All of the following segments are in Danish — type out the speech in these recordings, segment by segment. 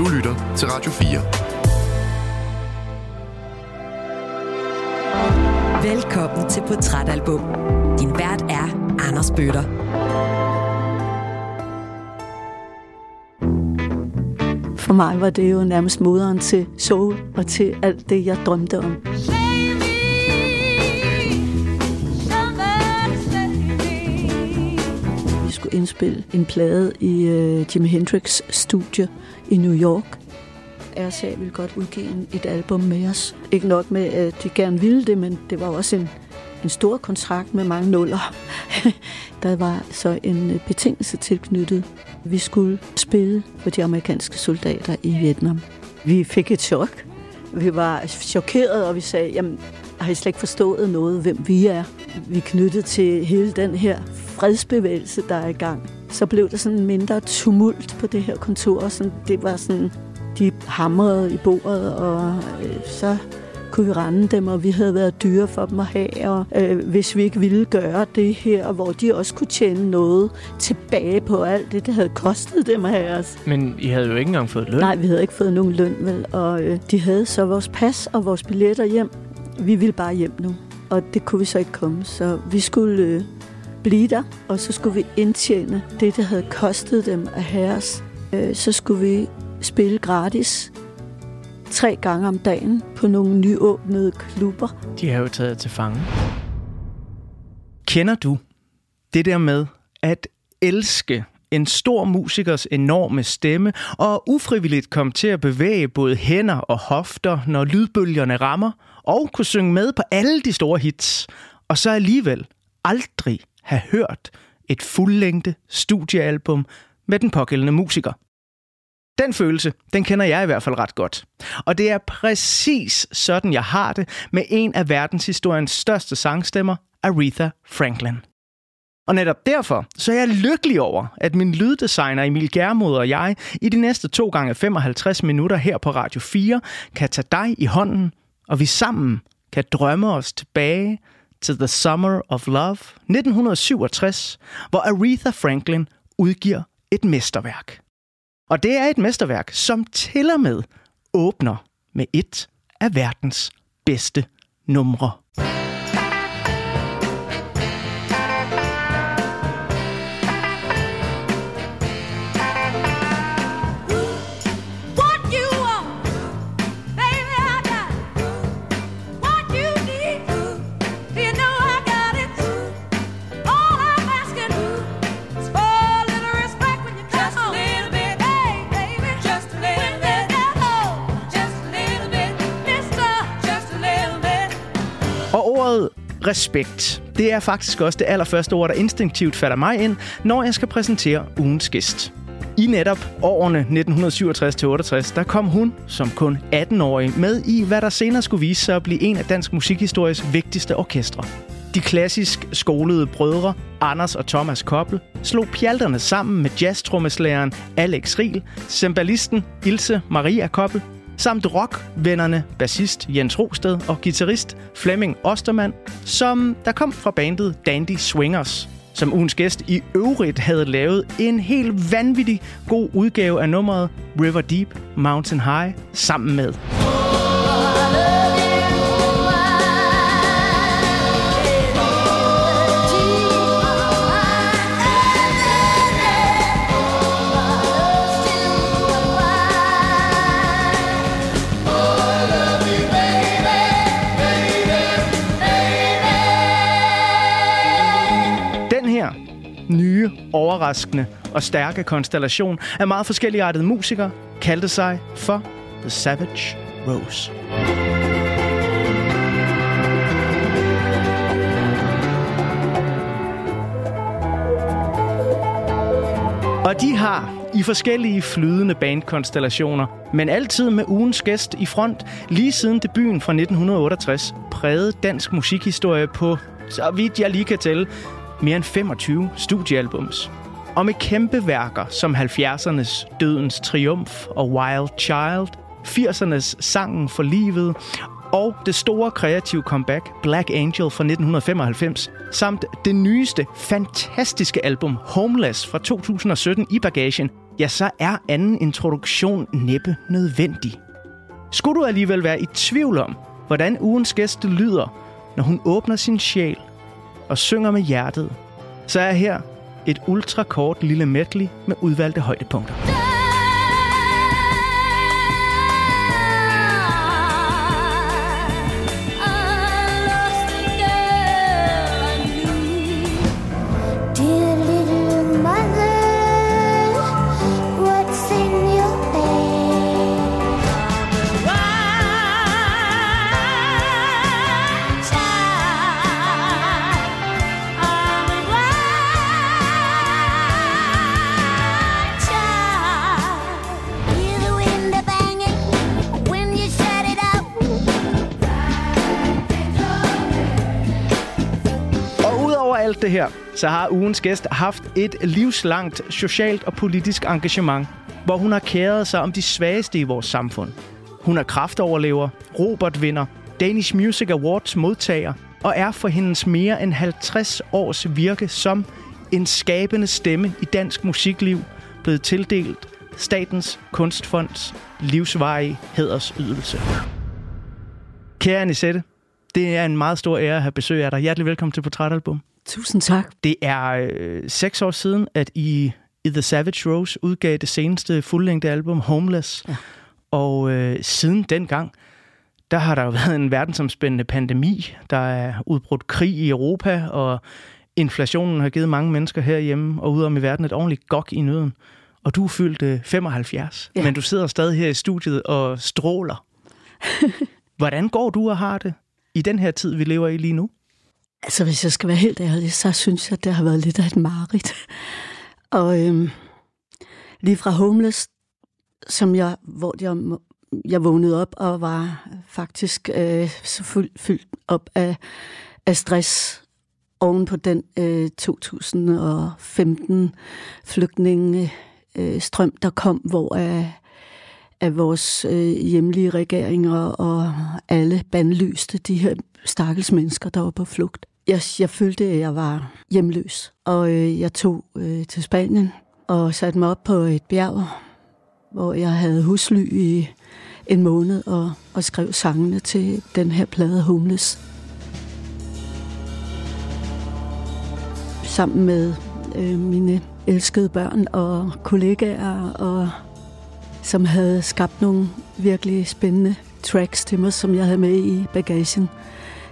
Du lytter til Radio 4. Velkommen til Portrætalbum. Din vært er Anders Bøtter. For mig var det jo nærmest moderen til soul og til alt det, jeg drømte om. Skulle indspille en plade i øh, Jimi Hendrix studie i New York. RCA ville godt udgive et album med os. Ikke nok med, at de gerne ville det, men det var også en, en stor kontrakt med mange nuller. Der var så en øh, betingelse tilknyttet. Vi skulle spille for de amerikanske soldater i Vietnam. Vi fik et chok. Vi var chokeret, og vi sagde, jamen, har I slet ikke forstået noget, hvem vi er? Vi er knyttet til hele den her fredsbevægelse, der er i gang. Så blev der sådan mindre tumult på det her kontor. Sådan, det var sådan, de hamrede i bordet, og øh, så kunne vi rende dem, og vi havde været dyre for dem at have, og øh, hvis vi ikke ville gøre det her, hvor de også kunne tjene noget tilbage på alt det, det havde kostet dem at have os. Men I havde jo ikke engang fået løn. Nej, vi havde ikke fået nogen løn, vel, og øh, de havde så vores pas og vores billetter hjem. Vi ville bare hjem nu, og det kunne vi så ikke komme, så vi skulle øh, blive der, og så skulle vi indtjene det, der havde kostet dem at have os. Øh, så skulle vi spille gratis tre gange om dagen på nogle nyåbnede klubber. De har jo taget til fange. Kender du det der med at elske en stor musikers enorme stemme og ufrivilligt komme til at bevæge både hænder og hofter, når lydbølgerne rammer, og kunne synge med på alle de store hits, og så alligevel aldrig have hørt et fuldlængde studiealbum med den pågældende musiker. Den følelse, den kender jeg i hvert fald ret godt. Og det er præcis sådan, jeg har det med en af verdenshistoriens største sangstemmer, Aretha Franklin. Og netop derfor så er jeg lykkelig over, at min lyddesigner Emil Germod og jeg i de næste 2 gange 55 minutter her på Radio 4 kan tage dig i hånden, og vi sammen kan drømme os tilbage til The Summer of Love 1967, hvor Aretha Franklin udgiver et mesterværk. Og det er et mesterværk, som til og med åbner med et af verdens bedste numre. Ordet respekt, det er faktisk også det allerførste ord, der instinktivt falder mig ind, når jeg skal præsentere ugens gæst. I netop årene 1967-68, der kom hun som kun 18-årig med i, hvad der senere skulle vise sig at blive en af dansk musikhistories vigtigste orkestre. De klassisk skolede brødre, Anders og Thomas Koppel, slog pjalterne sammen med jazztrommeslageren Alex Riel, cembalisten Ilse Maria Koppel samt rockvennerne bassist Jens Rosted og guitarist Flemming Ostermann, som der kom fra bandet Dandy Swingers, som ugens gæst i øvrigt havde lavet en helt vanvittig god udgave af nummeret River Deep Mountain High sammen med. Nye, overraskende og stærke konstellation af meget forskelligartede musikere kaldte sig for The Savage Rose. Og de har i forskellige flydende bandkonstellationer, men altid med ugens gæst i front, lige siden debuten fra 1968, præget dansk musikhistorie på, så vidt jeg lige kan tælle, mere end 25 studiealbums. Og med kæmpe værker som 70'ernes Dødens Triumf og Wild Child, 80'ernes Sangen for Livet og det store kreative comeback Black Angel fra 1995, samt det nyeste, fantastiske album Homeless fra 2017 i bagagen, ja, så er anden introduktion næppe nødvendig. Skulle du alligevel være i tvivl om, hvordan ugens gæst lyder, når hun åbner sin sjæl og synger med hjertet, så er her et ultrakort lille medley med udvalgte højdepunkter. Udover det her, så har ugens gæst haft et livslangt socialt og politisk engagement, hvor hun har kæret sig om de svageste i vores samfund. Hun er kraftoverlever, Robert-vinder, Danish Music Awards modtager og er for hendes mere end 50 års virke som en skabende stemme i dansk musikliv blevet tildelt Statens Kunstfonds livsvarige hædersydelse. Kære Anisette, det er en meget stor ære at have besøg af dig. Hjertelig velkommen til Portrætalbum. Tusind tak. Det er øh, seks år siden, at I i The Savage Rose udgav det seneste fuldlængde album, Homeless. Ja. Og øh, siden dengang, der har der jo været en verdensomspændende pandemi. Der er udbrudt krig i Europa, og inflationen har givet mange mennesker herhjemme og udom i verden et ordentligt gok i nøden. Og du er fyldt øh, 75, ja. Ja. men du sidder stadig her i studiet og stråler. Hvordan går du og har det i den her tid, vi lever i lige nu? Altså, hvis jeg skal være helt ærlig, så synes jeg, at det har været lidt af et mareridt. Og øhm, lige fra Homeless, som jeg, hvor jeg, jeg vågnede op og var faktisk øh, så fuld, fyldt op af, af stress oven på den øh, 2015 flygtningestrøm, øh, strøm, der kom, hvor øh, af vores øh, hjemlige regeringer og alle bandlyste de her stakkels mennesker, der var på flugt. Jeg, jeg følte, at jeg var hjemløs, og øh, jeg tog øh, til Spanien og satte mig op på et bjerg, hvor jeg havde husly i en måned og, og skrev sangene til den her plade Homeless. Sammen med øh, mine elskede børn og kollegaer, og som havde skabt nogle virkelig spændende tracks til mig, som jeg havde med i bagagen.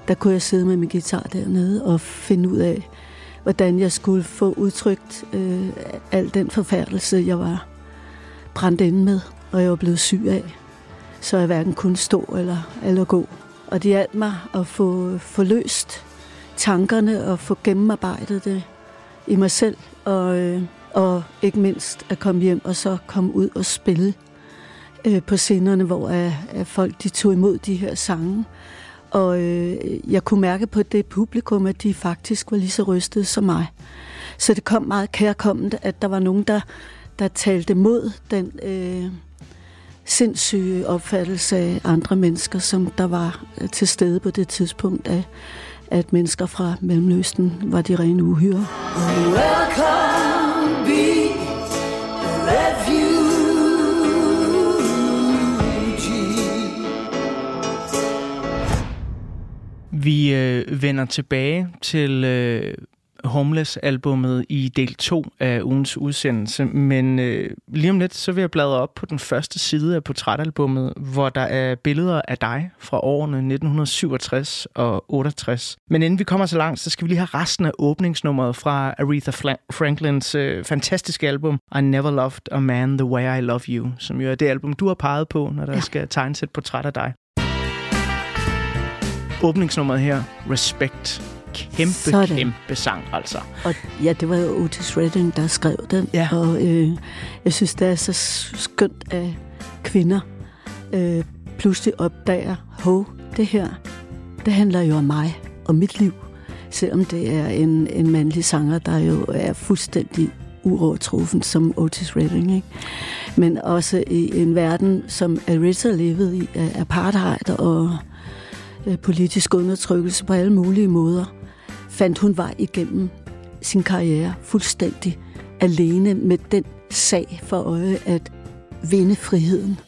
Der kunne jeg sidde med min guitar dernede og finde ud af, hvordan jeg skulle få udtrykt øh, al den forfærdelse, jeg var brændt inde med, og jeg var blevet syg af. Så jeg hverken kunne stå eller, eller gå. Og det hjalp mig at få, få løst tankerne og få gennemarbejdet det i mig selv. Og, øh, og ikke mindst at komme hjem og så komme ud og spille øh, på scenerne, hvor at, at folk de tog imod de her sange. Og øh, jeg kunne mærke på det publikum, at de faktisk var lige så rystede som mig. Så det kom meget kærkomment, at der var nogen, der, der talte mod den øh, sindssyge opfattelse af andre mennesker, som der var øh, til stede på det tidspunkt, af, at mennesker fra Mellemøsten var de rene uhyre. Welcome, Vi øh, vender tilbage til øh, Homeless-albummet i del 2 af ugens udsendelse, men øh, lige om lidt, så vil jeg bladre op på den første side af portrætalbummet, hvor der er billeder af dig fra årene 1967 og 68. Men inden vi kommer så langt, så skal vi lige have resten af åbningsnummeret fra Aretha Fla- Franklins øh, fantastiske album I Never Loved a Man the Way I Love You, som jo er det album, du har peget på, når der ja. skal tegnes et portræt af dig. Åbningsnummeret her, Respect. Kæmpe, Sådan. kæmpe sang, altså. Og ja, det var jo Otis Redding, der skrev den. Ja. Og øh, jeg synes, det er så skønt, at kvinder øh, pludselig opdager, hov, det her, det handler jo om mig og mit liv. Selvom det er en, en mandlig sanger, der jo er fuldstændig uovertruffen som Otis Redding. Ikke? Men også i en verden, som Aretha levede i, af apartheid og politisk undertrykkelse på alle mulige måder, fandt hun vej igennem sin karriere fuldstændig alene med den sag for øje at vinde friheden.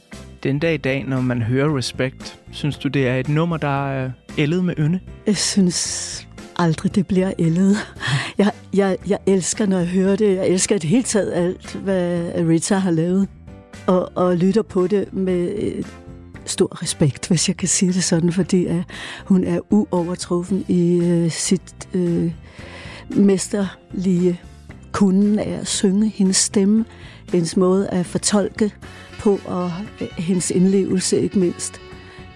Den dag i dag, når man hører Respect, synes du, det er et nummer, der er ældet med ynde? Jeg synes aldrig, det bliver ældet. Jeg, jeg, jeg elsker, når jeg hører det. Jeg elsker det hele taget alt, hvad Rita har lavet. Og, og lytter på det med øh, stor respekt, hvis jeg kan sige det sådan, fordi uh, hun er uovertruffen i uh, sit uh, mesterlige kunden af at synge hendes stemme, hendes måde at fortolke på, og uh, hendes indlevelse ikke mindst,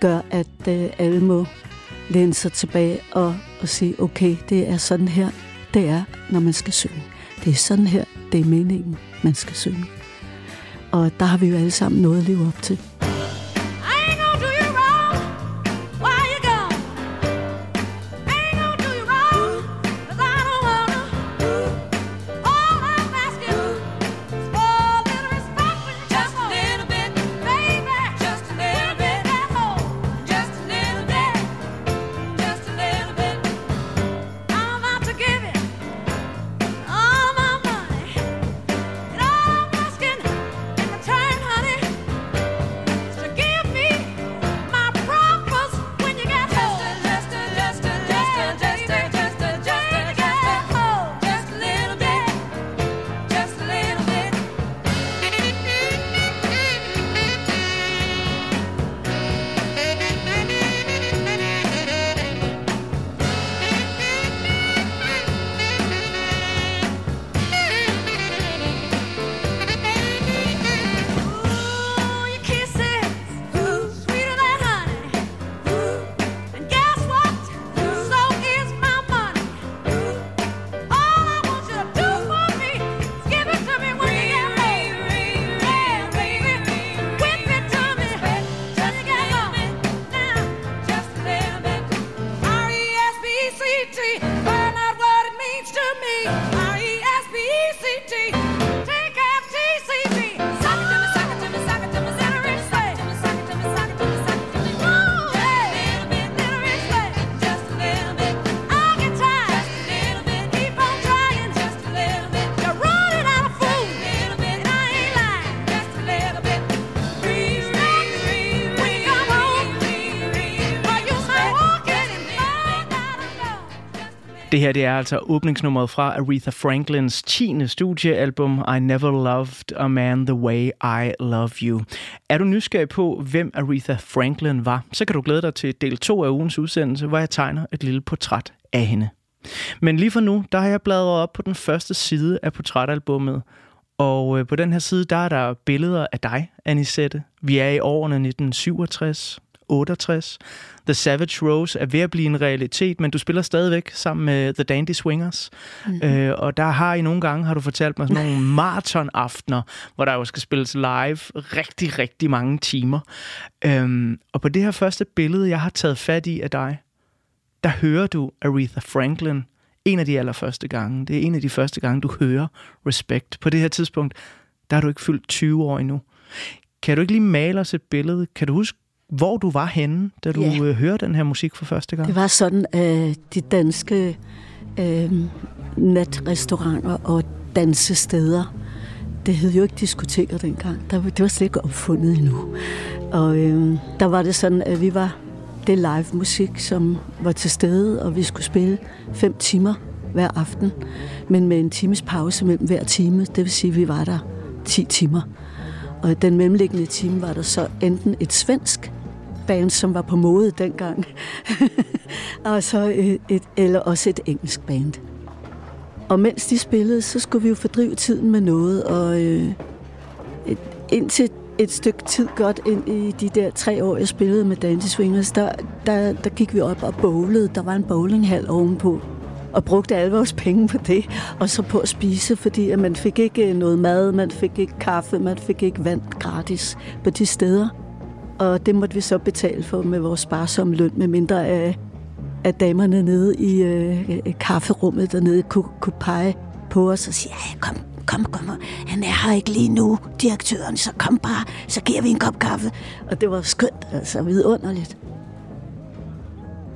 gør, at uh, alle må læne sig tilbage og, og sige, okay, det er sådan her, det er, når man skal synge. Det er sådan her, det er meningen, man skal synge. Og der har vi jo alle sammen noget at leve op til. Det her det er altså åbningsnummeret fra Aretha Franklins 10. studiealbum I Never Loved a Man the Way I Love You. Er du nysgerrig på, hvem Aretha Franklin var, så kan du glæde dig til del 2 af ugens udsendelse, hvor jeg tegner et lille portræt af hende. Men lige for nu, der har jeg bladret op på den første side af portrætalbummet, og øh, på den her side, der er der billeder af dig, Anisette. Vi er i årene 1967, 68. The Savage Rose er ved at blive en realitet, men du spiller stadigvæk sammen med The Dandy Swingers. Mm-hmm. Øh, og der har I nogle gange, har du fortalt mig, sådan nogle maratonaftener, hvor der jo skal spilles live rigtig, rigtig mange timer. Øhm, og på det her første billede, jeg har taget fat i af dig, der hører du Aretha Franklin en af de allerførste gange. Det er en af de første gange, du hører Respect. På det her tidspunkt, der har du ikke fyldt 20 år endnu. Kan du ikke lige male os et billede? Kan du huske, hvor du var henne, da du Ja. yeah. hørte den her musik for første gang? Det var sådan, at de danske øh, natrestauranter og dansesteder, det hed jo ikke diskoteker dengang. Der, det var slet ikke opfundet endnu. Og øh, der var det sådan, at vi var det live musik, som var til stede, og vi skulle spille fem timer hver aften, men med en times pause mellem hver time. Det vil sige, at vi var der 10 timer. Og den mellemliggende time var der så enten et svensk bands, som var på mode dengang, og så et, et, eller også et engelsk band. Og mens de spillede, så skulle vi jo fordrive tiden med noget, og øh, et, indtil et stykke tid godt ind i de der tre år, jeg spillede med Dandy Swingers, der, der, der gik vi op og bowlede. Der var en bowlinghal ovenpå, og brugte alle vores penge på det, og så på at spise, fordi at man fik ikke øh, noget mad, man fik ikke kaffe, man fik ikke vand gratis på de steder. Og det måtte vi så betale for med vores sparsomme løn, med mindre af, øh, at damerne nede i øh, kafferummet dernede kunne, kunne pege på os og sige, ja, kom, kom, kom, han er her ikke lige nu, direktøren, så kom bare, så giver vi en kop kaffe. Og det var skønt, altså vidunderligt.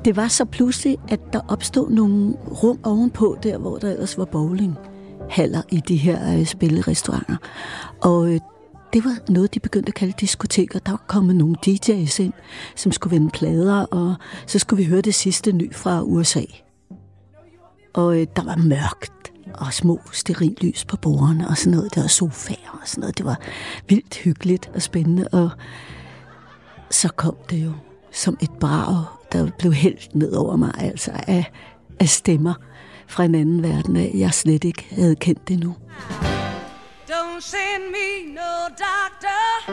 Det var så pludselig, at der opstod nogle rum ovenpå, der hvor der ellers var bowlinghaller i de her øh, spillerestauranter. Og øh, det var noget, de begyndte at kalde diskoteker. Der var kommet nogle DJ's ind, som skulle vende plader, og så skulle vi høre det sidste ny fra USA. Og øh, der var mørkt og små sterillys på bordene og sådan noget. Der var sofaer og sådan noget. Det var vildt hyggeligt og spændende. Og så kom det jo som et brag, der blev hældt ned over mig, altså af, af stemmer fra en anden verden, jeg slet ikke havde kendt det nu. Don't send me no doctor.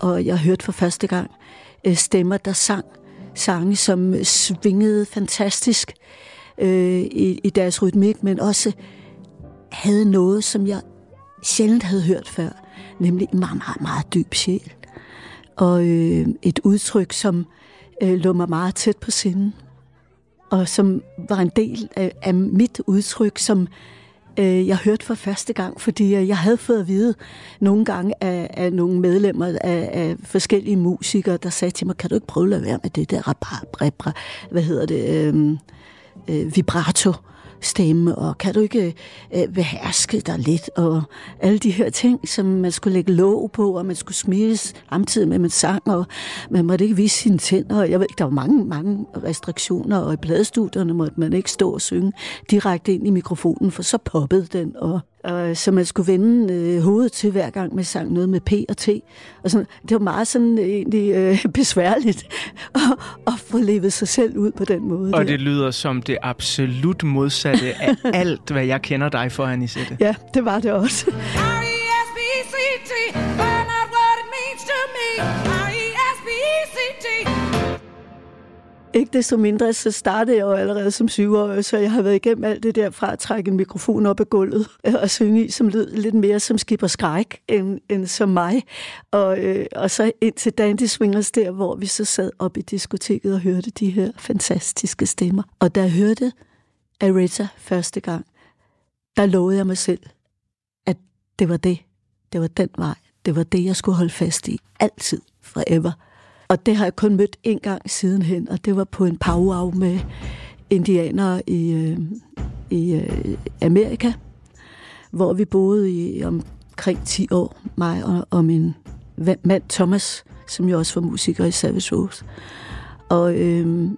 og jeg hørte for første gang øh, stemmer, der sang sange, som øh, svingede fantastisk øh, i, i deres rytmik, men også havde noget, som jeg sjældent havde hørt før, nemlig en meget, meget, meget dyb sjæl. Og øh, et udtryk, som øh, lå mig meget tæt på sinden, og som var en del af, af mit udtryk, som øh, jeg hørte for første gang, fordi øh, jeg havde fået at vide nogle gange af, af nogle medlemmer af, af forskellige musikere, der sagde til mig, kan du ikke prøve at lade være med det der rabra, hvad hedder det, øh, øh, vibrato? Stemme, og kan du ikke øh, beherske dig lidt, og alle de her ting, som man skulle lægge låg på, og man skulle smiles samtidig med, at man sang, og man måtte ikke vise sine tænder, og jeg ved ikke, der var mange, mange restriktioner, og i pladestudierne måtte man ikke stå og synge direkte ind i mikrofonen, for så poppede den, og og så man skulle vende øh, hovedet til hver gang man sang noget med P og T. Og sådan, det var meget sådan øh, egentlig øh, besværligt at, at få levet sig selv ud på den måde. Og der. det lyder som det absolut modsatte af alt, hvad jeg kender dig for, Anisette. Ja, det var det også. Ikke desto mindre, så startede jeg jo allerede som syvårig, så jeg har været igennem alt det der fra at trække en mikrofon op af gulvet øh, og synge i, som lød lidt mere som skipper skræk end, end som mig. Og, øh, og så ind til Dandy Swingers der, hvor vi så sad op i diskoteket og hørte de her fantastiske stemmer. Og da jeg hørte Aretha første gang, der lovede jeg mig selv, at det var det. Det var den vej. Det var det, jeg skulle holde fast i. Altid. Forever. Og det har jeg kun mødt en gang sidenhen, og det var på en powwow med indianere i, øh, i øh, Amerika, hvor vi boede i omkring 10 år, mig og, og min mand Thomas, som jo også var musiker i Savage Rose. Og, øh,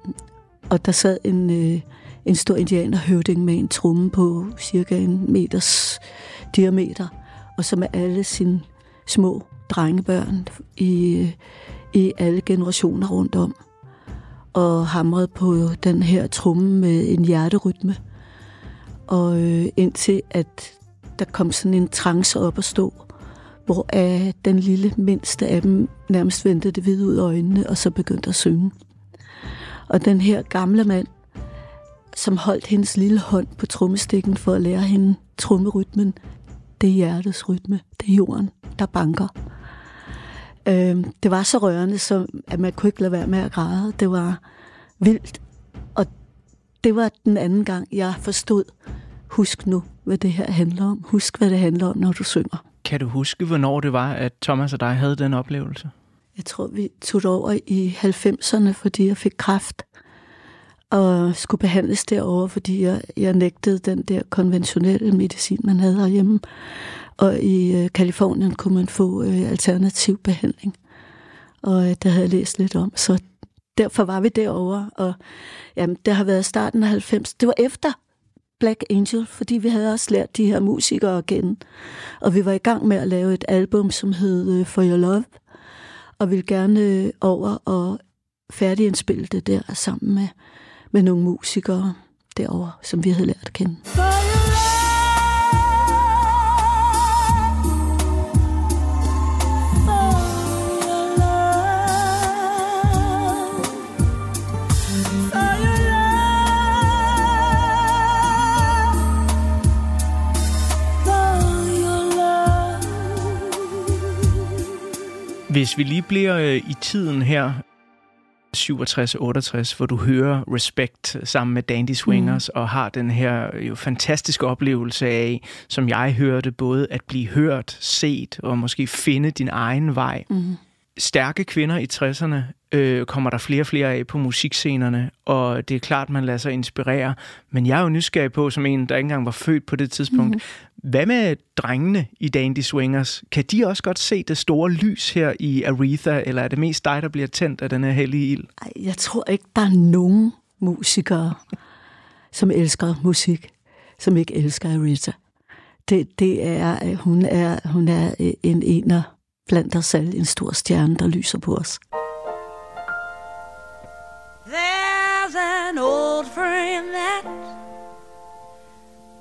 og der sad en, øh, en stor indianerhøvding med en tromme på cirka en meters diameter, og så med alle sine små drengebørn i, øh, i alle generationer rundt om. Og hamrede på den her tromme med en hjerterytme. Og øh, indtil at der kom sådan en trance op at stå, hvor øh, den lille mindste af dem nærmest vendte det hvide ud af øjnene, og så begyndte at synge. Og den her gamle mand, som holdt hendes lille hånd på trommestikken for at lære hende trommerytmen, det er hjertets rytme, det er jorden, der banker. Øh, det var så rørende, så, at man kunne ikke lade være med at græde. Det var vildt. Og det var den anden gang, jeg forstod, husk nu, hvad det her handler om. Husk, hvad det handler om, når du synger. Kan du huske, hvornår det var, at Thomas og dig havde den oplevelse? Jeg tror, vi tog det over i 90'erne, fordi jeg fik kræft og skulle behandles derover, fordi jeg, jeg nægtede den der konventionelle medicin, man havde herhjemme. Og i øh, Kalifornien kunne man få øh, alternativ behandling. Og øh, havde jeg læst lidt om. Så derfor var vi derovre. Og jamen, det har været starten af 90. Det var efter Black Angel, fordi vi havde også lært de her musikere at kende. Og vi var i gang med at lave et album, som hed øh, For Your Love. Og ville gerne øh, over og færdigindspille det der sammen med, med nogle musikere derovre, som vi havde lært at kende. For your love. Hvis vi lige bliver øh, i tiden her, 67-68, hvor du hører Respect sammen med Dandy Swingers mm. og har den her jo fantastiske oplevelse af, som jeg hørte, både at blive hørt, set og måske finde din egen vej. Mm. Stærke kvinder i 60'erne øh, kommer der flere og flere af på musikscenerne, og det er klart, man lader sig inspirere. Men jeg er jo nysgerrig på, som en, der ikke engang var født på det tidspunkt, mm-hmm. hvad med drengene i Dandy Swingers? Kan de også godt se det store lys her i Aretha, eller er det mest dig, der bliver tændt af den her hellige ild? Jeg tror ikke, der er nogen musikere, som elsker musik, som ikke elsker Aretha. Det, det er, øh, hun er, hun er øh, en ener blandt os alle, en stor stjerne, der lyser på os. There's an old friend that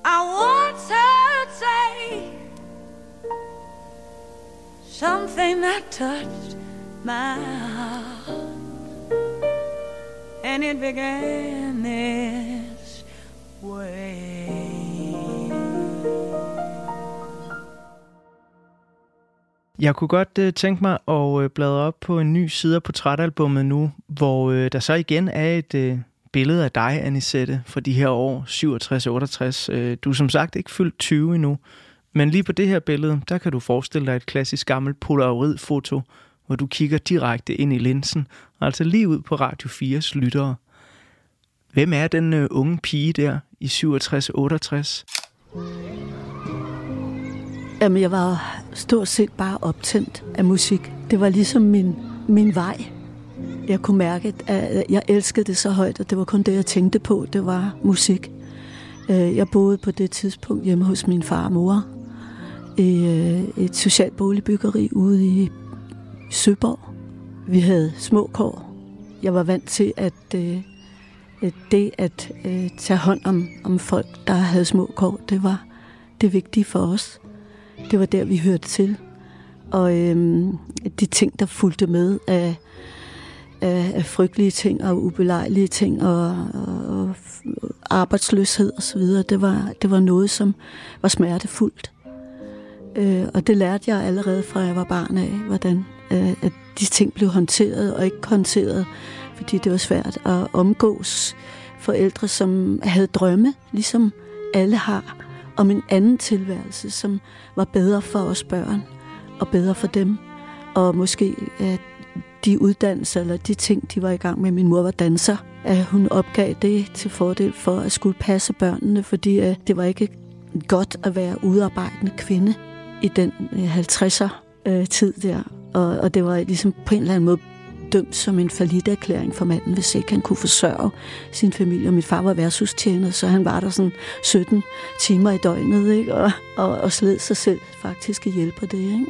I once heard say something that touched my heart, and it began this way. Jeg kunne godt øh, tænke mig at øh, bladre op på en ny side af portrætalbummet nu, hvor øh, der så igen er et øh, billede af dig, Anisette, for de her år 67-68. Øh, du er som sagt ikke fyldt 20 endnu, men lige på det her billede, der kan du forestille dig et klassisk gammelt polaroid-foto, hvor du kigger direkte ind i linsen, altså lige ud på Radio 4's lyttere. Hvem er den øh, unge pige der i 67-68? Jamen, jeg var stort set bare optændt af musik. Det var ligesom min, min vej. Jeg kunne mærke, at jeg elskede det så højt, og det var kun det, jeg tænkte på. Det var musik. Øh, jeg boede på det tidspunkt hjemme hos min far og mor i øh, et socialt boligbyggeri ude i Søborg. Vi havde små kår. Jeg var vant til, at øh, det at tage hånd om, om folk, der havde små kår, det var det vigtige for os. Det var der, vi hørte til. Og øhm, de ting, der fulgte med af, af, af frygtelige ting og ubelejlige ting og, og, og arbejdsløshed osv., det var, det var noget, som var smertefuldt. Øh, og det lærte jeg allerede fra jeg var barn af, hvordan øh, at de ting blev håndteret og ikke håndteret, fordi det var svært at omgås forældre, som havde drømme, ligesom alle har, om en anden tilværelse, som var bedre for os børn og bedre for dem. Og måske at de uddannelser eller de ting, de var i gang med. Min mor var danser, at hun opgav det til fordel for at skulle passe børnene, fordi at det var ikke godt at være udarbejdende kvinde i den øh, 50'er øh, tid der. Og, og det var ligesom på en eller anden måde dømt som en erklæring for manden, hvis ikke han kunne forsørge sin familie. Og min far var værtshustjener, så han var der sådan 17 timer i døgnet, ikke? Og, og, og sled sig selv faktisk i hjælp på det. Ikke?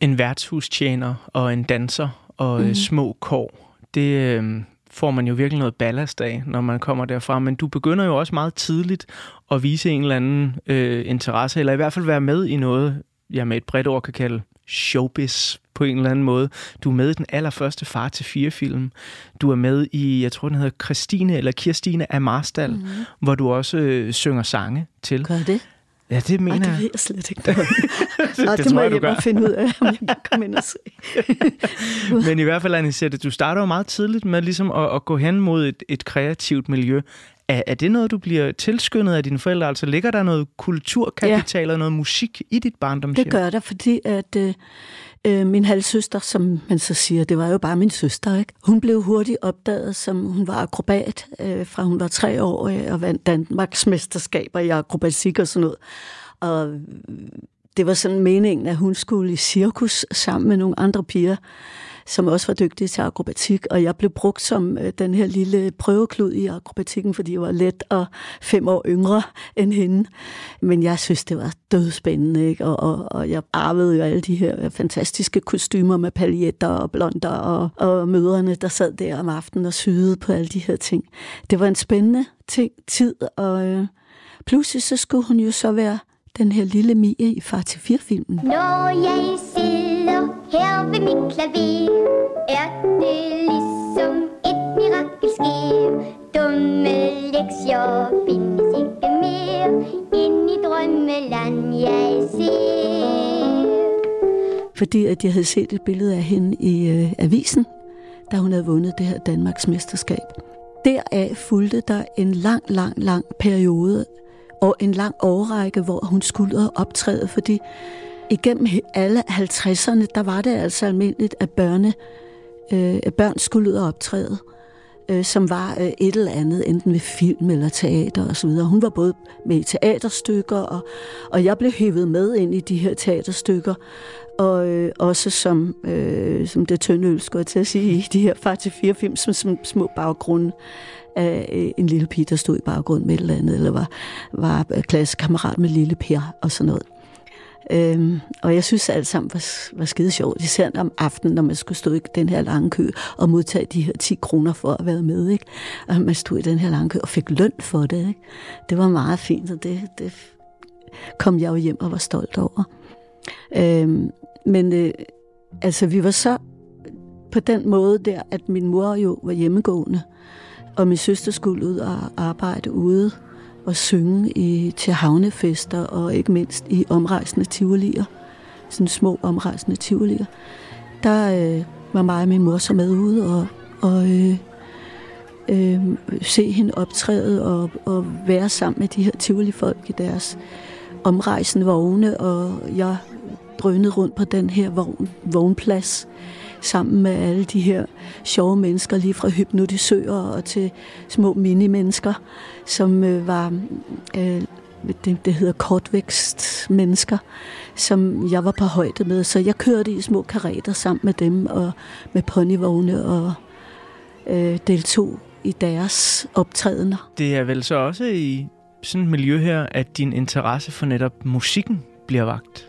En værtshustjener og en danser og mm. små kår, det øh, får man jo virkelig noget ballast af, når man kommer derfra. Men du begynder jo også meget tidligt at vise en eller anden øh, interesse, eller i hvert fald være med i noget, jeg med et bredt ord kan kalde showbiz på en eller anden måde. Du er med i den allerførste Far til fire film. Du er med i, jeg tror den hedder Christine eller Kirstine af Marstal, mm. hvor du også øh, synger sange til. Gør det? Ja, det mener Ej, det jeg. ved jeg slet ikke. Nå, det det, tror må jeg, jeg og finde ud af, om jeg kan komme ind og se. Men i hvert fald, Anisette, du starter jo meget tidligt med ligesom at, at gå hen mod et, et kreativt miljø. Er, er det noget, du bliver tilskyndet af dine forældre? Altså ligger der noget kulturkapital ja. og noget musik i dit barndomshjem? Det gør der, fordi at øh, øh, min halvsøster, som man så siger, det var jo bare min søster, ikke? hun blev hurtigt opdaget, som hun var akrobat, øh, fra hun var tre år øh, og vandt Danmarks mesterskaber i akrobatik og sådan noget. Og det var sådan meningen, at hun skulle i cirkus sammen med nogle andre piger, som også var dygtig til akrobatik, og jeg blev brugt som øh, den her lille prøveklud i akrobatikken, fordi jeg var let og fem år yngre end hende. Men jeg synes, det var dødspændende, ikke? Og, og, og jeg arvede jo alle de her fantastiske kostymer med paljetter og blonder, og, og mødrene, der sad der om aftenen og syede på alle de her ting. Det var en spændende ting, tid, og øh, pludselig så skulle hun jo så være den her lille Mie i Far til 4-filmen. Når jeg sidder Ligesom her ved mit klaver, er det ligesom et mirakel sker. Dumme lektier findes ikke mere, ind i drømmeland jeg ser. fordi at jeg havde set et billede af hende i øh, avisen, da hun havde vundet det her Danmarks mesterskab. Deraf fulgte der en lang, lang, lang periode og en lang årrække, hvor hun skulle optræde, fordi igennem alle 50'erne, der var det altså almindeligt, at børne, øh, at børn skulle ud og optræde, øh, som var øh, et eller andet, enten ved film eller teater osv. Hun var både med i teaterstykker, og, og jeg blev hævet med ind i de her teaterstykker, og øh, også som, øh, som det tynde øl, skulle jeg til at sige, i de her far til fire film, som, som små baggrunde af øh, en lille pige, der stod i baggrund med et eller andet, eller var, var øh, klassekammerat med lille Per og sådan noget. Øhm, og jeg synes alt sammen var, var skide sjovt, især om aftenen, når man skulle stå i den her lange kø og modtage de her 10 kroner for at være med. Ikke? Og man stod i den her lange kø og fik løn for det. Ikke? Det var meget fint, og det, det kom jeg jo hjem og var stolt over. Øhm, men øh, altså, vi var så på den måde der, at min mor jo var hjemmegående, og min søster skulle ud og arbejde ude og synge i, til havnefester, og ikke mindst i omrejsende tivolier, sådan små omrejsende tivolier. Der øh, var mig og min mor så med ude og, og øh, øh, se hende optræde og, og være sammen med de her tivoli-folk i deres omrejsende vogne, og jeg drønede rundt på den her vogn, vognplads sammen med alle de her sjove mennesker, lige fra hypnotisører og til små mini-mennesker, som øh, var, øh, det, det hedder kortvækst mennesker, som jeg var på højde med. Så jeg kørte i små karetter sammen med dem og med ponyvogne og øh, deltog i deres optrædener. Det er vel så også i sådan et miljø her, at din interesse for netop musikken bliver vagt.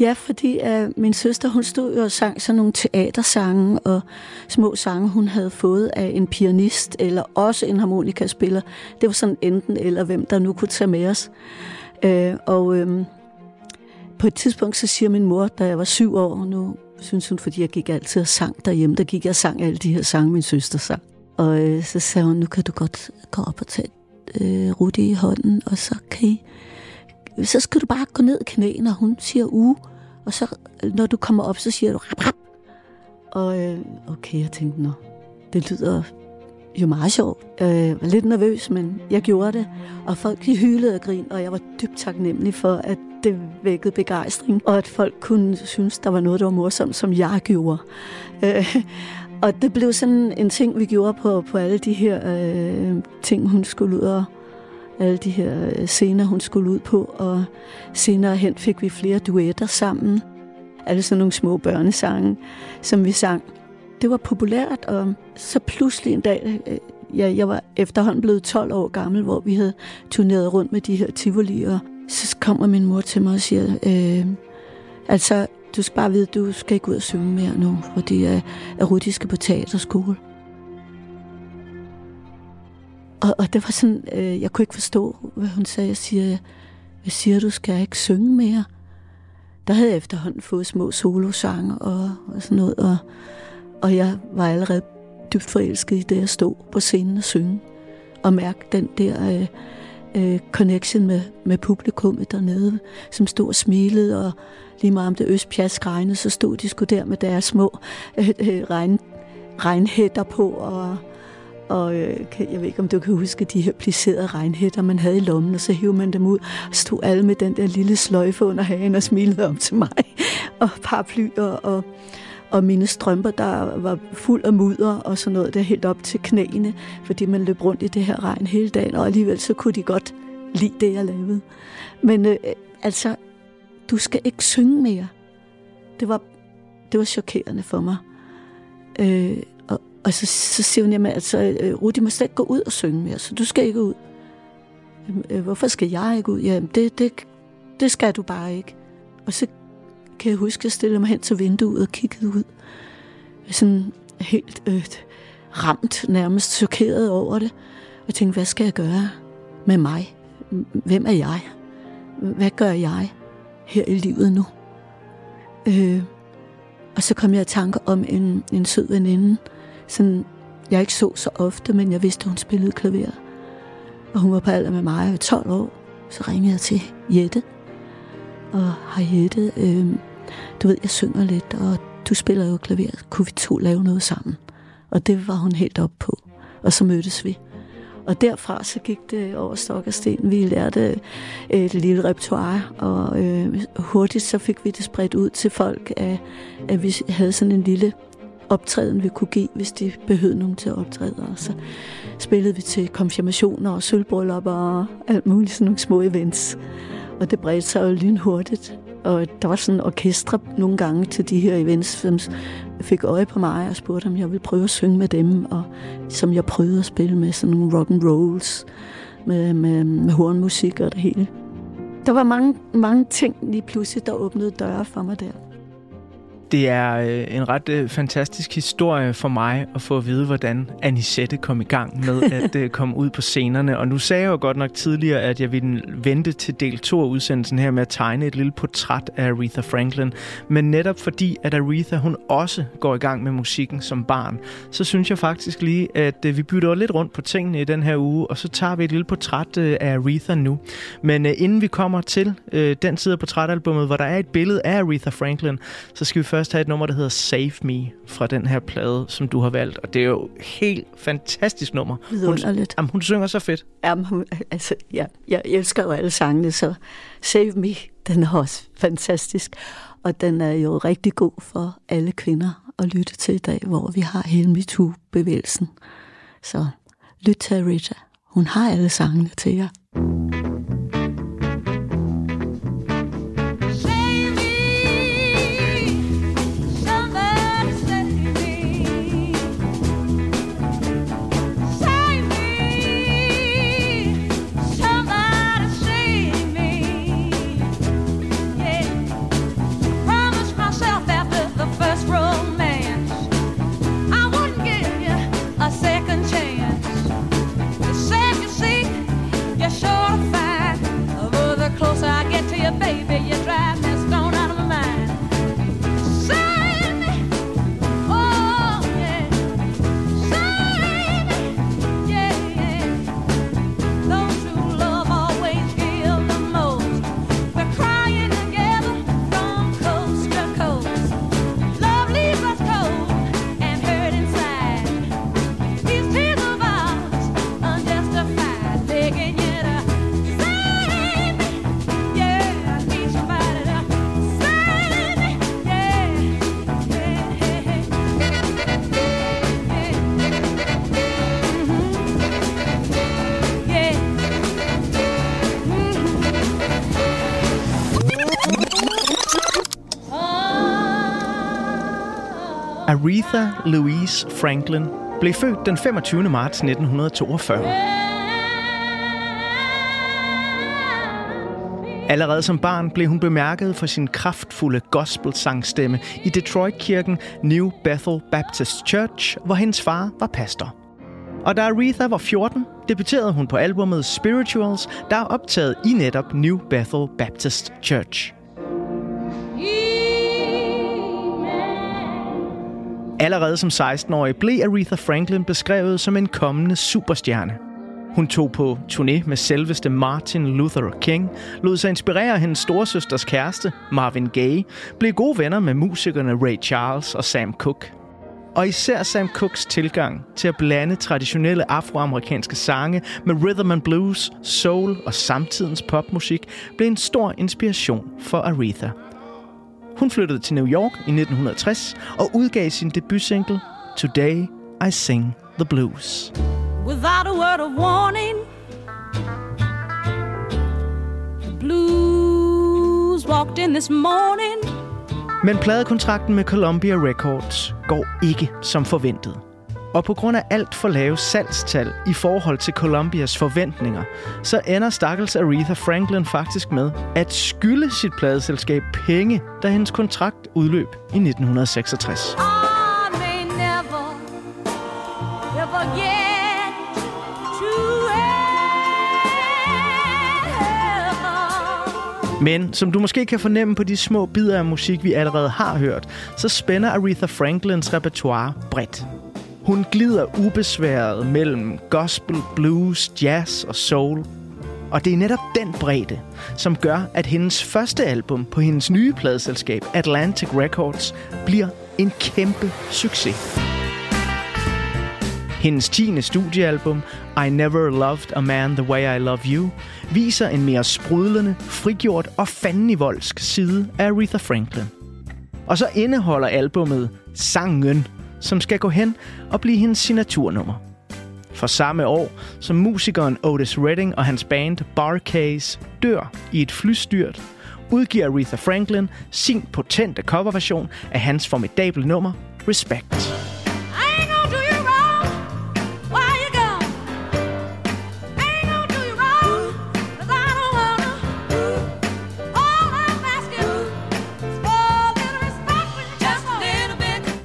Ja, fordi uh, min søster, hun stod jo og sang sådan nogle teatersange og små sange, hun havde fået af en pianist eller også en harmonikaspiller. Det var sådan enten eller hvem, der nu kunne tage med os. Uh, og uh, på et tidspunkt, så siger min mor, da jeg var syv år, nu synes hun, fordi jeg gik altid og sang derhjemme, der gik jeg og sang alle de her sange, min søster sang. Og uh, så sagde hun, nu kan du godt gå op og tage uh, Rudi i hånden, og så kan I så skal du bare gå ned i knæene, og hun siger uge, og så når du kommer op, så siger du rap, rap. Og øh, okay, jeg tænkte, nå, det lyder jo meget sjovt. Jeg var lidt nervøs, men jeg gjorde det. Og folk de hylede og grin, og jeg var dybt taknemmelig for, at det vækkede begejstring, og at folk kunne synes, der var noget, der var morsomt, som jeg gjorde. Øh, og det blev sådan en ting, vi gjorde på, på alle de her øh, ting, hun skulle ud og alle de her øh, scener, hun skulle ud på, og senere hen fik vi flere duetter sammen. Alle sådan nogle små børnesange, som vi sang. Det var populært, og så pludselig en dag, øh, ja, jeg var efterhånden blevet 12 år gammel, hvor vi havde turneret rundt med de her tivolier. Så kommer min mor til mig og siger, øh, altså, du skal bare vide, du skal ikke ud og synge mere nu, fordi at, Rudi skal på teaterskole. Og, det var sådan, øh, jeg kunne ikke forstå, hvad hun sagde. Jeg siger, hvad siger du, skal jeg ikke synge mere? Der havde jeg efterhånden fået små solosange og, og sådan noget, og, og jeg var allerede dybt forelsket i det at stå på scenen og synge, og mærke den der øh, øh, connection med, med publikummet dernede, som stod og smilede, og lige meget om det østpjask regnede, så stod de sgu der med deres små øh, øh, regn, regnhætter på, og, og øh, jeg ved ikke, om du kan huske de her plisserede regnhætter, man havde i lommen, og så hævde man dem ud, og stod alle med den der lille sløjfe under hagen og smilede om til mig, og paraplyer, og, og mine strømper, der var fuld af mudder og sådan noget, der helt op til knæene, fordi man løb rundt i det her regn hele dagen, og alligevel så kunne de godt lide det, jeg lavede. Men øh, altså, du skal ikke synge mere. Det var, det var chokerende for mig. Øh, og, så, så siger hun, jamen altså, øh, Rudi må slet ikke gå ud og synge mere, så du skal ikke ud. "Jamen, øh, Hvorfor skal jeg ikke ud? Jamen, det, det, det skal du bare ikke. Og så kan jeg huske, at jeg stillede mig hen til vinduet og kiggede ud. Sådan helt øh, ramt, nærmest chokeret over det. Og tænkte, hvad skal jeg gøre med mig? Hvem er jeg? Hvad gør jeg her i livet nu? Øh, og så kom jeg i tanke om en, en sød veninde, sådan, jeg ikke så så ofte, men jeg vidste, hun spillede klaver. Og hun var på alder med mig, jeg 12 år. Så ringede jeg til Jette. Og har Jette, øh, du ved, jeg synger lidt, og du spiller jo klaver. Kunne vi to lave noget sammen? Og det var hun helt op på. Og så mødtes vi. Og derfra så gik det over stok og sten. Vi lærte øh, et lille repertoire, og øh, hurtigt så fik vi det spredt ud til folk, at, at vi havde sådan en lille optræden, vi kunne give, hvis de behøvede nogen til at optræde. Og så spillede vi til konfirmationer og sølvbryllupper og alt muligt, sådan nogle små events. Og det bredte sig jo lynhurtigt. Og der var sådan orkestre nogle gange til de her events, som fik øje på mig og spurgte, om jeg ville prøve at synge med dem, og som jeg prøvede at spille med sådan nogle rock and rolls med, med, med hornmusik og det hele. Der var mange, mange ting lige pludselig, der åbnede døre for mig der. Det er øh, en ret øh, fantastisk historie for mig at få at vide, hvordan Anisette kom i gang med at øh, komme ud på scenerne. Og nu sagde jeg jo godt nok tidligere, at jeg ville vente til del 2 af udsendelsen her med at tegne et lille portræt af Aretha Franklin. Men netop fordi, at Aretha hun også går i gang med musikken som barn, så synes jeg faktisk lige, at vi bytter lidt rundt på tingene i den her uge, og så tager vi et lille portræt af Aretha nu. Men inden vi kommer til den side af portrætalbummet, hvor der er et billede af Aretha Franklin, så skal vi først have et nummer, der hedder Save Me fra den her plade, som du har valgt. Og det er jo helt fantastisk nummer. Hun, jamen, hun synger så fedt. Jamen, hun- altså, ja, jeg elsker jo alle sangene, så Save Me, den er også fantastisk. Og den er jo rigtig god for alle kvinder at lytte til i dag, hvor vi har hele MeToo-bevægelsen. Så lyt til Rita. Hun har alle sangene til jer. Aretha Louise Franklin blev født den 25. marts 1942. Allerede som barn blev hun bemærket for sin kraftfulde gospel-sangstemme i Detroit-kirken New Bethel Baptist Church, hvor hendes far var pastor. Og da Aretha var 14, debuterede hun på albumet Spirituals, der er optaget i netop New Bethel Baptist Church. Allerede som 16-årig blev Aretha Franklin beskrevet som en kommende superstjerne. Hun tog på turné med selveste Martin Luther King, lod sig inspirere af hendes storesøsters kæreste, Marvin Gaye, blev gode venner med musikerne Ray Charles og Sam Cooke. Og især Sam Cooks tilgang til at blande traditionelle afroamerikanske sange med rhythm and blues, soul og samtidens popmusik blev en stor inspiration for Aretha. Hun flyttede til New York i 1960 og udgav sin debutsingle Today I Sing the Blues. without a word of warning. The blues walked in this morning. Men pladekontrakten med Columbia Records går ikke som forventet. Og på grund af alt for lave salgstal i forhold til Columbias forventninger, så ender stakkels Aretha Franklin faktisk med at skylde sit pladeselskab penge, da hendes kontrakt udløb i 1966. I may never, ever get to heaven. Men som du måske kan fornemme på de små bidder af musik, vi allerede har hørt, så spænder Aretha Franklins repertoire bredt. Hun glider ubesværet mellem gospel, blues, jazz og soul. Og det er netop den bredde, som gør, at hendes første album på hendes nye pladeselskab, Atlantic Records, bliver en kæmpe succes. Hendes tiende studiealbum, I Never Loved a Man the Way I Love You, viser en mere sprudlende, frigjort og fandenivoldsk side af Aretha Franklin. Og så indeholder albummet Sangen, som skal gå hen og blive hendes signaturnummer. For samme år, som musikeren Otis Redding og hans band Barcase dør i et flystyrt, udgiver Aretha Franklin sin potente coverversion af hans formidable nummer Respect.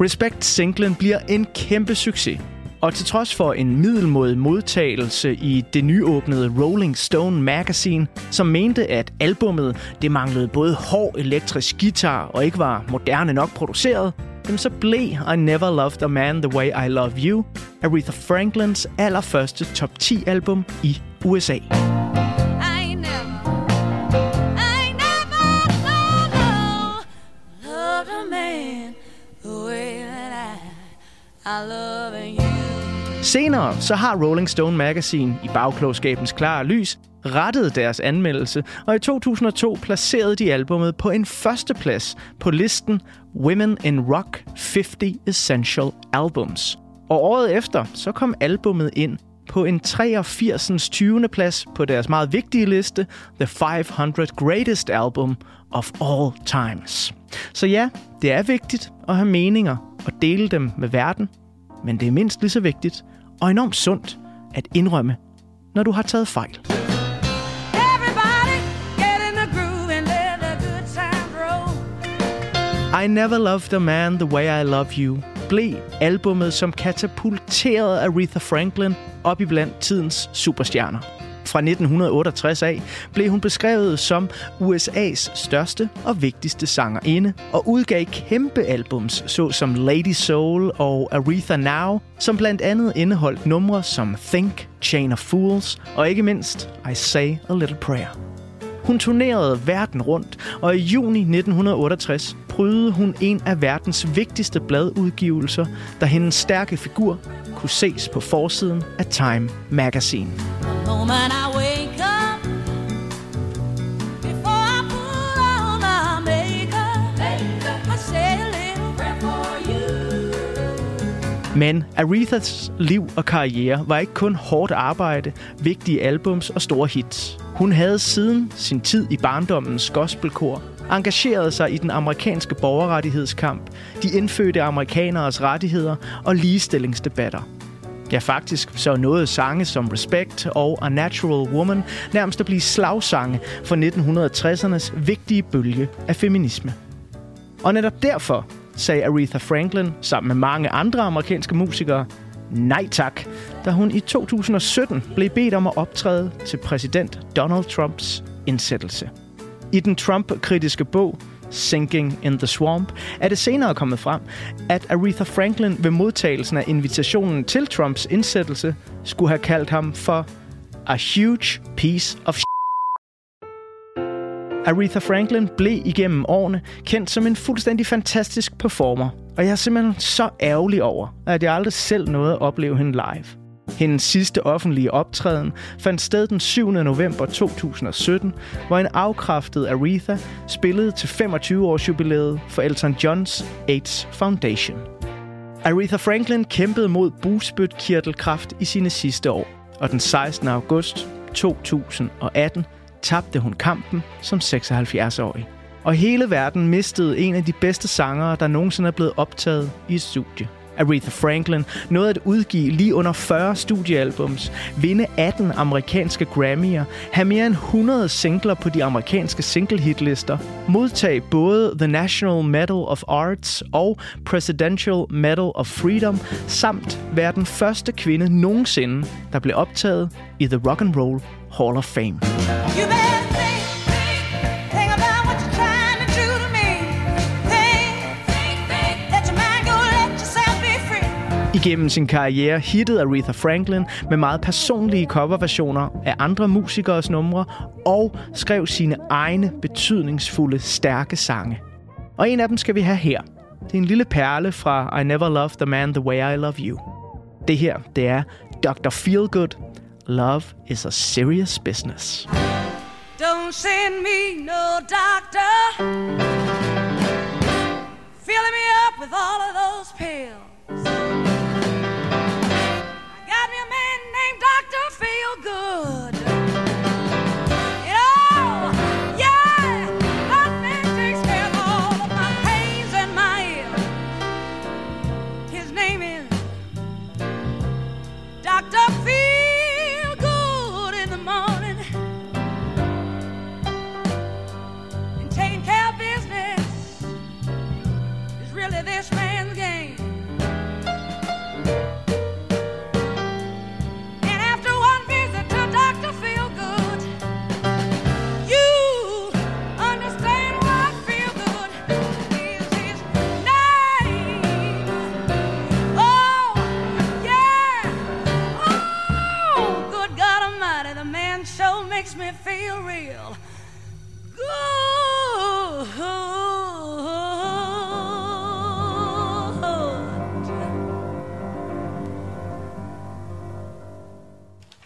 Respect singlen bliver en kæmpe succes. Og til trods for en middelmodig modtagelse i det nyåbnede Rolling Stone Magazine, som mente, at albummet det manglede både hård elektrisk guitar og ikke var moderne nok produceret, jamen så blev I Never Loved a Man The Way I Love You Aretha Franklins allerførste top 10 album i USA. Senere så har Rolling Stone Magazine i bagklogskabens klare lys rettet deres anmeldelse, og i 2002 placerede de albummet på en førsteplads på listen Women in Rock 50 Essential Albums. Og året efter så kom albummet ind på en 83. 20. plads på deres meget vigtige liste, The 500 Greatest Album of All Times. Så ja, det er vigtigt at have meninger og dele dem med verden, men det er mindst lige så vigtigt og enormt sundt at indrømme, når du har taget fejl. I Never Loved a Man The Way I Love You blev albummet, som katapulterede Aretha Franklin op i blandt tidens superstjerner. Fra 1968 af blev hun beskrevet som USA's største og vigtigste sangerinde, og udgav kæmpe albums, såsom Lady Soul og Aretha Now, som blandt andet indeholdt numre som Think, Chain of Fools og ikke mindst I Say a Little Prayer. Hun turnerede verden rundt, og i juni 1968 prydede hun en af verdens vigtigste bladudgivelser, da hendes stærke figur kunne ses på forsiden af Time Magazine. Men Arethas liv og karriere var ikke kun hårdt arbejde, vigtige albums og store hits. Hun havde siden sin tid i barndommens gospelkor engagerede sig i den amerikanske borgerrettighedskamp, de indfødte amerikaneres rettigheder og ligestillingsdebatter. Ja, faktisk så nåede sange som Respect og A Natural Woman nærmest at blive slagsange for 1960'ernes vigtige bølge af feminisme. Og netop derfor sagde Aretha Franklin sammen med mange andre amerikanske musikere nej tak, da hun i 2017 blev bedt om at optræde til præsident Donald Trumps indsættelse. I den Trump-kritiske bog Sinking in the Swamp er det senere kommet frem, at Aretha Franklin ved modtagelsen af invitationen til Trumps indsættelse skulle have kaldt ham for a huge piece of Aretha Franklin blev igennem årene kendt som en fuldstændig fantastisk performer, og jeg er simpelthen så ærgerlig over, at jeg aldrig selv nåede at opleve hende live. Hendes sidste offentlige optræden fandt sted den 7. november 2017, hvor en afkræftet Aretha spillede til 25 års jubilæet for Elton Johns AIDS Foundation. Aretha Franklin kæmpede mod bugspytkirtelkræft i sine sidste år, og den 16. august 2018 tabte hun kampen som 76-årig. Og hele verden mistede en af de bedste sangere, der nogensinde er blevet optaget i et studie. Aretha Franklin nåede at udgive lige under 40 studiealbums, vinde 18 amerikanske Grammy'er, have mere end 100 singler på de amerikanske single-hitlister, modtage både The National Medal of Arts og Presidential Medal of Freedom, samt være den første kvinde nogensinde, der blev optaget i The Rock and Roll Hall of Fame. You better Igennem sin karriere hittede Aretha Franklin med meget personlige coverversioner af andre musikers numre og skrev sine egne betydningsfulde, stærke sange. Og en af dem skal vi have her. Det er en lille perle fra I Never Loved the Man the Way I Love You. Det her, det er Dr. Feelgood. Love is a serious business. Don't send me no doctor. Filling me up with all of those pills.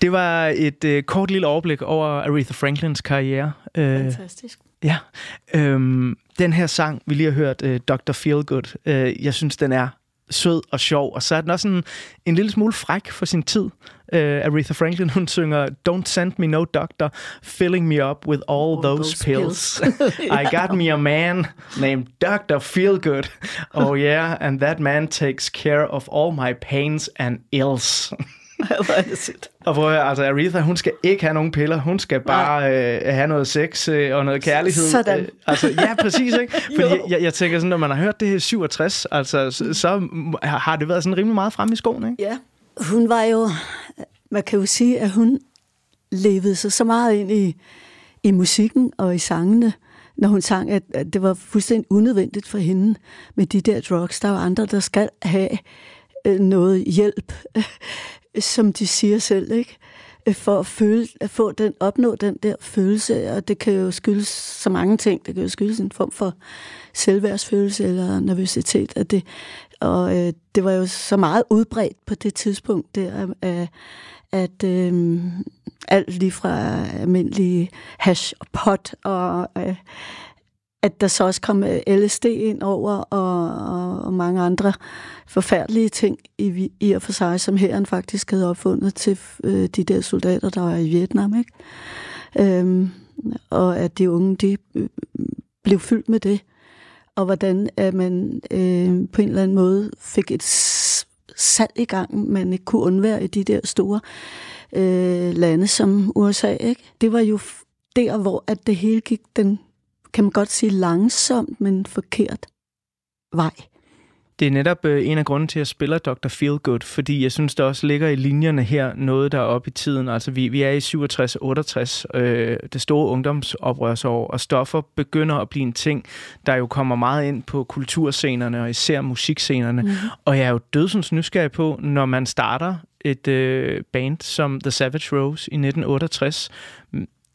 Det var et øh, kort lille overblik over Aretha Franklins karriere. Øh, Fantastisk. ja. Øhm, den her sang, vi lige har hørt, øh, Dr. Feelgood, øh, jeg synes, den er sød og sjov, og så er den også en, en lille smule fræk for sin tid. Øh, Aretha Franklin, hun synger, Don't send me no doctor, filling me up with all, All those, those pills. I got me a man named Dr. Feelgood. Oh yeah, and that man takes care of all my pains and ills. Hvor er det sødt. Og prøv at høre, altså Aretha, hun skal ikke have nogen piller. Hun skal bare øh, have noget sex øh, og noget kærlighed. Sådan. Øh, altså, ja, præcis, ikke? Fordi jeg, jeg, jeg tænker sådan, når man har hørt det her i 67, altså, så, så har det været sådan rimelig meget fremme i skoen, ikke? Ja, hun var jo, man kan jo sige, at hun levede sig så meget ind i, i musikken og i sangene, når hun sang, at, at det var fuldstændig unødvendigt for hende med de der drugs. Der er jo andre, der skal have øh, noget hjælp, som de siger selv, ikke? Øh, for at, føle, at få den, opnå den der følelse, og det kan jo skyldes så mange ting. Det kan jo skyldes en form for selvværdsfølelse eller nervøsitet. At det, og øh, det var jo så meget udbredt på det tidspunkt der, øh, at øh, alt lige fra almindelig hash og pot, og øh, at der så også kom øh, LSD ind over, og, og, og mange andre forfærdelige ting i, i og for sig, som herren faktisk havde opfundet til øh, de der soldater, der var i Vietnam. Ikke? Øhm, og at de unge, de øh, blev fyldt med det. Og hvordan at man øh, på en eller anden måde fik et salg i gang, man ikke kunne undvære i de der store øh, lande som USA. Ikke? Det var jo der, hvor at det hele gik den, kan man godt sige, langsomt, men forkert vej. Det er netop øh, en af grunden til, at jeg spiller Dr. Feelgood, fordi jeg synes, der også ligger i linjerne her noget, der er oppe i tiden. Altså, vi, vi er i 67-68, øh, det store ungdomsoprørsår, og stoffer begynder at blive en ting, der jo kommer meget ind på kulturscenerne, og især musikscenerne. Mm. Og jeg er jo dødsens nysgerrig på, når man starter et øh, band som The Savage Rose i 1968,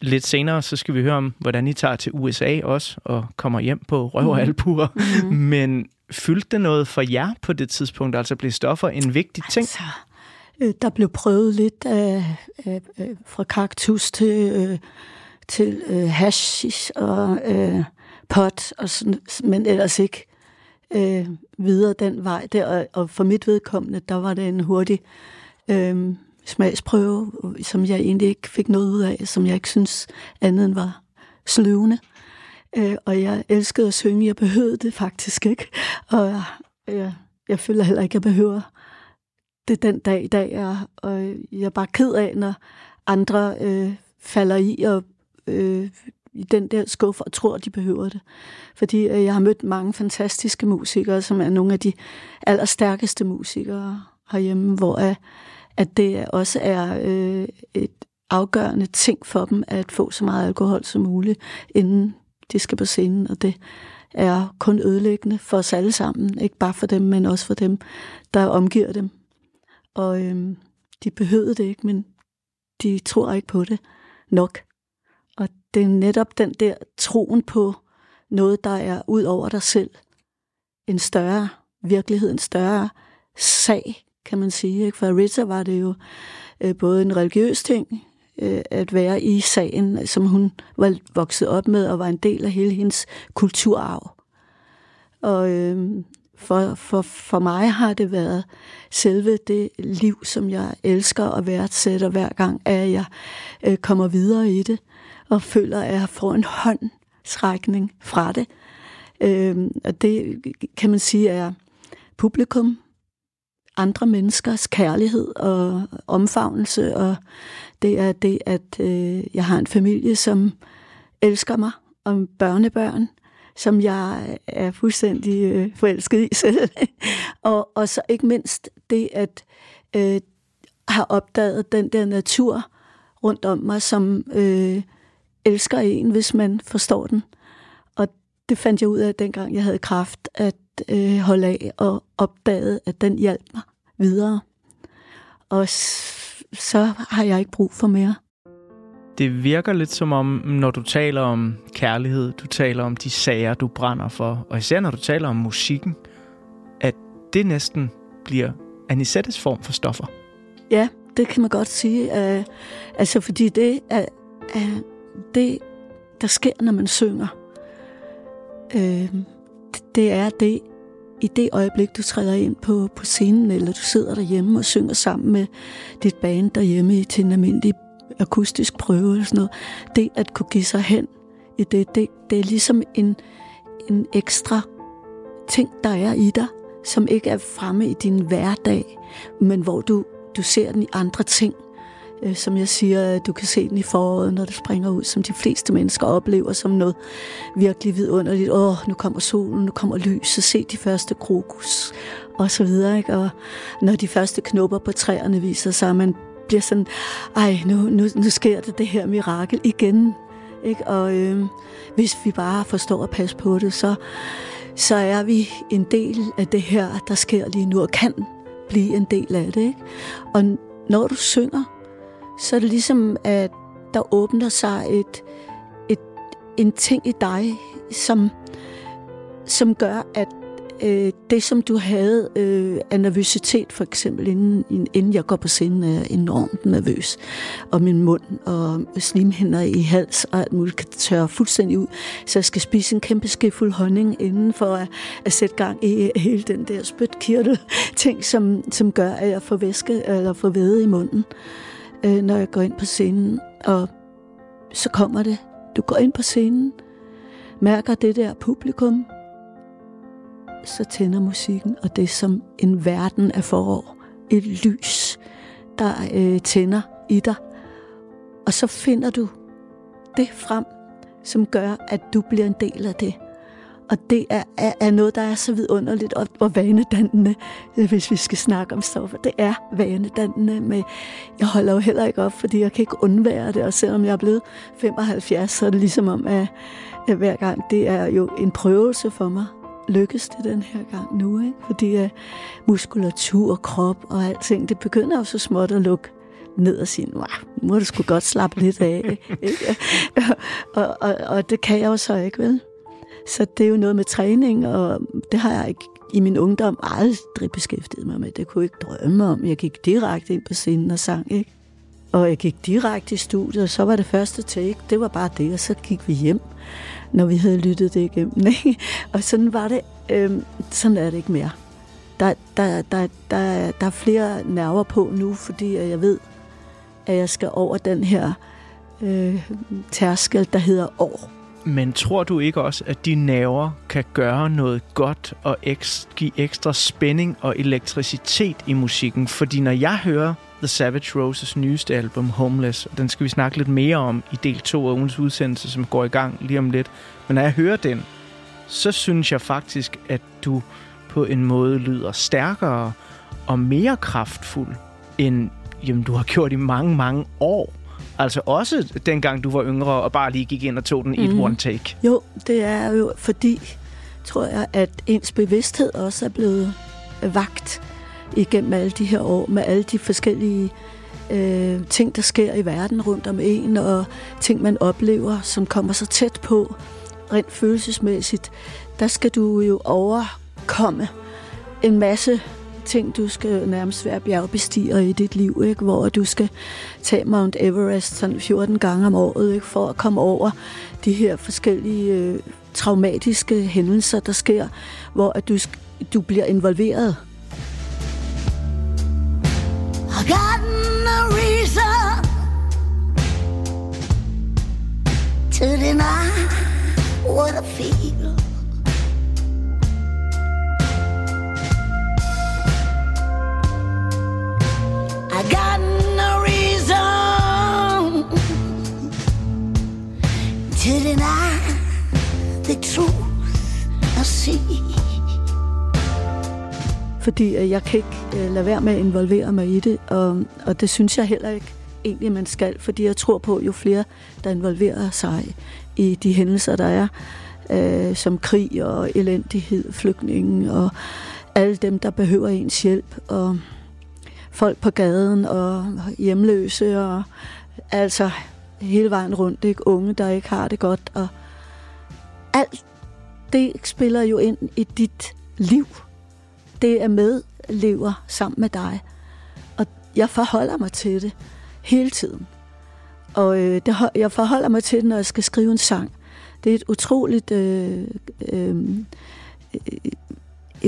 Lidt senere, så skal vi høre om, hvordan I tager til USA også, og kommer hjem på røv og albuer. Mm. Men fyldte det noget for jer på det tidspunkt? Altså blev stoffer en vigtig ting? Altså, øh, der blev prøvet lidt af, af, af fra kaktus til, øh, til øh, hashish og øh, pot, og sådan, men ellers ikke øh, videre den vej der. Og, og for mit vedkommende, der var det en hurtig øh, smagsprøve, som jeg egentlig ikke fik noget ud af, som jeg ikke synes andet end var sløvende. Øh, og jeg elskede at synge. Jeg behøvede det faktisk ikke. Og jeg, jeg føler heller ikke, at jeg behøver det den dag i dag er. Og jeg er bare ked af, når andre øh, falder i og øh, i den der skuffe og tror, de behøver det. Fordi øh, jeg har mødt mange fantastiske musikere, som er nogle af de allerstærkeste musikere herhjemme, hvor øh, at det også er øh, et afgørende ting for dem at få så meget alkohol som muligt, inden de skal på scenen, og det er kun ødelæggende for os alle sammen. Ikke bare for dem, men også for dem, der omgiver dem. Og øhm, de behøvede det ikke, men de tror ikke på det nok. Og det er netop den der troen på noget, der er ud over dig selv. En større virkelighed, en større sag, kan man sige. Ikke? For Rita var det jo øh, både en religiøs ting, øh, at være i sagen, som hun var vokset op med, og var en del af hele hendes kulturarv. Og øh, for, for, for mig har det været selve det liv, som jeg elsker og værdsætter hver gang, at jeg øh, kommer videre i det, og føler, at jeg får en håndsrækning fra det. Øh, og det kan man sige er publikum, andre menneskers kærlighed og omfavnelse, og det er det, at øh, jeg har en familie, som elsker mig, og børnebørn, som jeg er fuldstændig øh, forelsket i selv. og, og så ikke mindst det, at øh, har opdaget den der natur rundt om mig, som øh, elsker en, hvis man forstår den. Og det fandt jeg ud af, dengang jeg havde kraft at øh, holde af, og opdagede, at den hjalp mig videre. Og så har jeg ikke brug for mere. Det virker lidt som om, når du taler om kærlighed, du taler om de sager, du brænder for, og især når du taler om musikken, at det næsten bliver Anisettes form for stoffer. Ja, det kan man godt sige. Uh, altså, fordi det er uh, det, der sker, når man synger. Uh, det er det, i det øjeblik, du træder ind på, på scenen, eller du sidder derhjemme og synger sammen med dit band derhjemme til en almindelig akustisk prøve eller sådan noget, det at kunne give sig hen i det, det, det er ligesom en, en ekstra ting, der er i dig, som ikke er fremme i din hverdag, men hvor du, du ser den i andre ting. Øh, som jeg siger, du kan se den i foråret, når det springer ud, som de fleste mennesker oplever som noget virkelig vidunderligt. Åh, nu kommer solen, nu kommer lyset, se de første krokus, og så videre. Ikke? Og når de første knopper på træerne viser sig, man bliver sådan, ej, nu, nu, nu sker det det her mirakel igen. Ikke? Og øh, hvis vi bare forstår at passe på det, så, så er vi en del af det her, der sker lige nu, og kan blive en del af det. Ikke? Og når du synger, så er det ligesom, at der åbner sig et, et, en ting i dig, som, som gør, at øh, det, som du havde øh, af nervøsitet, for eksempel, inden, inden jeg går på scenen, er enormt nervøs. Og min mund og slimhinder i hals og alt muligt kan tørre fuldstændig ud. Så jeg skal spise en kæmpe skefuld honning inden for at, at sætte gang i hele den der spytkirtel ting, som, som gør, at jeg får væske eller får væde i munden, øh, øh, når jeg går ind på scenen. Og så kommer det. Du går ind på scenen, mærker det der publikum, så tænder musikken, og det er som en verden af forår. Et lys, der øh, tænder i dig. Og så finder du det frem, som gør, at du bliver en del af det. Og det er, er, er noget, der er så vidunderligt og, og vanedannende, hvis vi skal snakke om stoffer. Det er vanedannende, men jeg holder jo heller ikke op, fordi jeg kan ikke undvære det. Og selvom jeg er blevet 75, så er det ligesom om, at, at hver gang det er jo en prøvelse for mig lykkes det den her gang nu, ikke? fordi uh, muskulatur, krop og alting, det begynder jo så småt at lukke ned og sige, nu må du sgu godt slappe lidt af. Ikke? og, og, og det kan jeg jo så ikke, vel? Så det er jo noget med træning, og det har jeg ikke i min ungdom aldrig beskæftiget mig med. Det kunne jeg ikke drømme om. Jeg gik direkte ind på scenen og sang, ikke? Og jeg gik direkte i studiet, og så var det første take. Det var bare det, og så gik vi hjem når vi havde lyttet det igennem. Ikke? Og sådan var det. Øhm, sådan er det ikke mere. Der, der, der, der, der er flere nerver på nu, fordi jeg ved, at jeg skal over den her øh, tærskel, der hedder år. Men tror du ikke også, at de nerver kan gøre noget godt og ekstra, give ekstra spænding og elektricitet i musikken? Fordi når jeg hører The Savage Roses nyeste album, Homeless. Den skal vi snakke lidt mere om i del 2 af ugens udsendelse, som går i gang lige om lidt. Men når jeg hører den, så synes jeg faktisk, at du på en måde lyder stærkere og mere kraftfuld, end jamen, du har gjort i mange, mange år. Altså også dengang du var yngre og bare lige gik ind og tog den i mm. et mhm. one take. Jo, det er jo fordi, tror jeg, at ens bevidsthed også er blevet vagt igennem alle de her år, med alle de forskellige øh, ting, der sker i verden rundt om en, og ting, man oplever, som kommer så tæt på, rent følelsesmæssigt, der skal du jo overkomme en masse ting, du skal nærmest være bjergbestiger i dit liv, ikke? hvor du skal tage Mount Everest sådan 14 gange om året, ikke? for at komme over de her forskellige øh, traumatiske hændelser, der sker, hvor at du, du bliver involveret. I got no reason to deny what I feel. I got no reason to deny the truth I see. fordi øh, jeg kan ikke øh, lade være med at involvere mig i det, og, og det synes jeg heller ikke egentlig, man skal, fordi jeg tror på, jo flere, der involverer sig i de hændelser, der er, øh, som krig og elendighed, flygtninge og alle dem, der behøver ens hjælp, og folk på gaden og hjemløse, og altså hele vejen rundt, ikke? unge, der ikke har det godt, og alt det spiller jo ind i dit liv det er med lever sammen med dig. Og jeg forholder mig til det hele tiden. Og øh, det, jeg forholder mig til det, når jeg skal skrive en sang. Det er et utroligt... Øh, øh,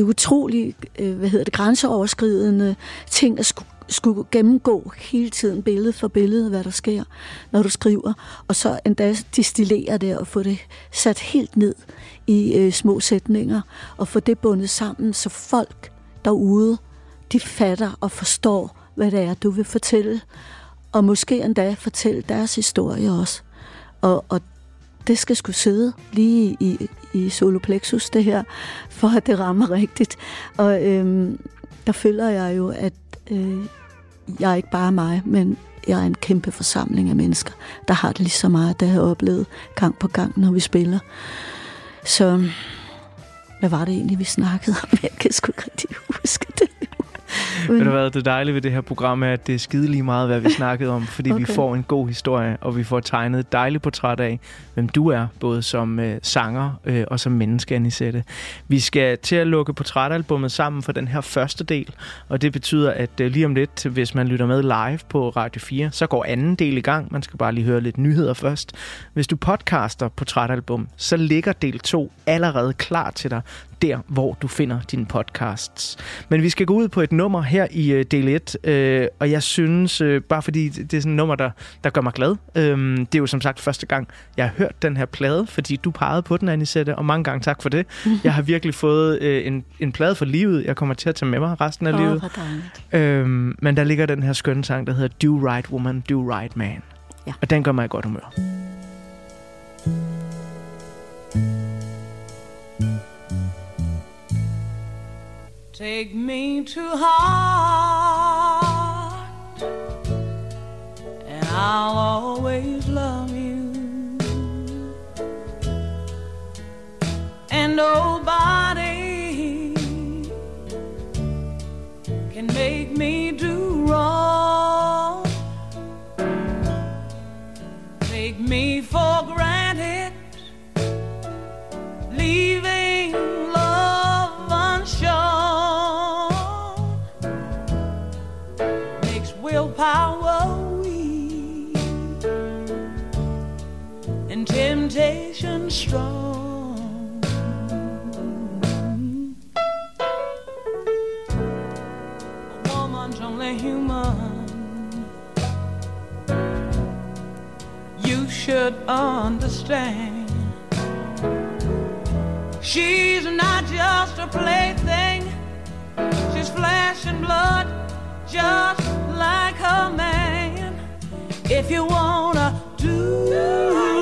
utrolig, øh, hvad hedder det, grænseoverskridende ting at skulle, skulle gennemgå hele tiden, billede for billede, hvad der sker, når du skriver, og så endda distillere det og få det sat helt ned i øh, små sætninger, og få det bundet sammen, så folk derude, de fatter og forstår, hvad det er, du vil fortælle, og måske endda fortælle deres historie også. Og, og det skal skulle sidde lige i, i soloplexus, det her, for at det rammer rigtigt. Og øhm, der føler jeg jo, at øh, jeg er ikke bare mig, men jeg er en kæmpe forsamling af mennesker, der har det lige så meget, der har jeg oplevet gang på gang, når vi spiller. Så hvad var det egentlig, vi snakkede om? Jeg kan sgu ikke rigtig huske det. Ved du hvad, det dejlige ved det her program er, at det er skide lige meget, hvad vi snakkede om, fordi okay. vi får en god historie, og vi får tegnet et dejligt portræt af, hvem du er, både som øh, sanger øh, og som menneske, Anisette. Vi skal til at lukke portrætalbummet sammen for den her første del, og det betyder, at øh, lige om lidt, hvis man lytter med live på Radio 4, så går anden del i gang. Man skal bare lige høre lidt nyheder først. Hvis du podcaster portrætalbum, så ligger del 2 allerede klar til dig, der, hvor du finder dine podcasts. Men vi skal gå ud på et nummer her i øh, del 1, øh, og jeg synes, øh, bare fordi det er sådan et nummer, der, der gør mig glad. Øh, det er jo som sagt første gang, jeg har hørt den her plade, fordi du pegede på den, Anisette, og mange gange tak for det. Jeg har virkelig fået øh, en, en plade for livet, jeg kommer til at tage med mig resten af Åh, livet. Øhm, men der ligger den her skønne sang, der hedder Do Right Woman, Do Right Man. Ja. Og den gør mig i godt humør. Take me to heart, and I'll always love you. And oh, nobody strong. A woman's only human. You should understand. She's not just a plaything. She's flesh and blood, just like her man. If you wanna do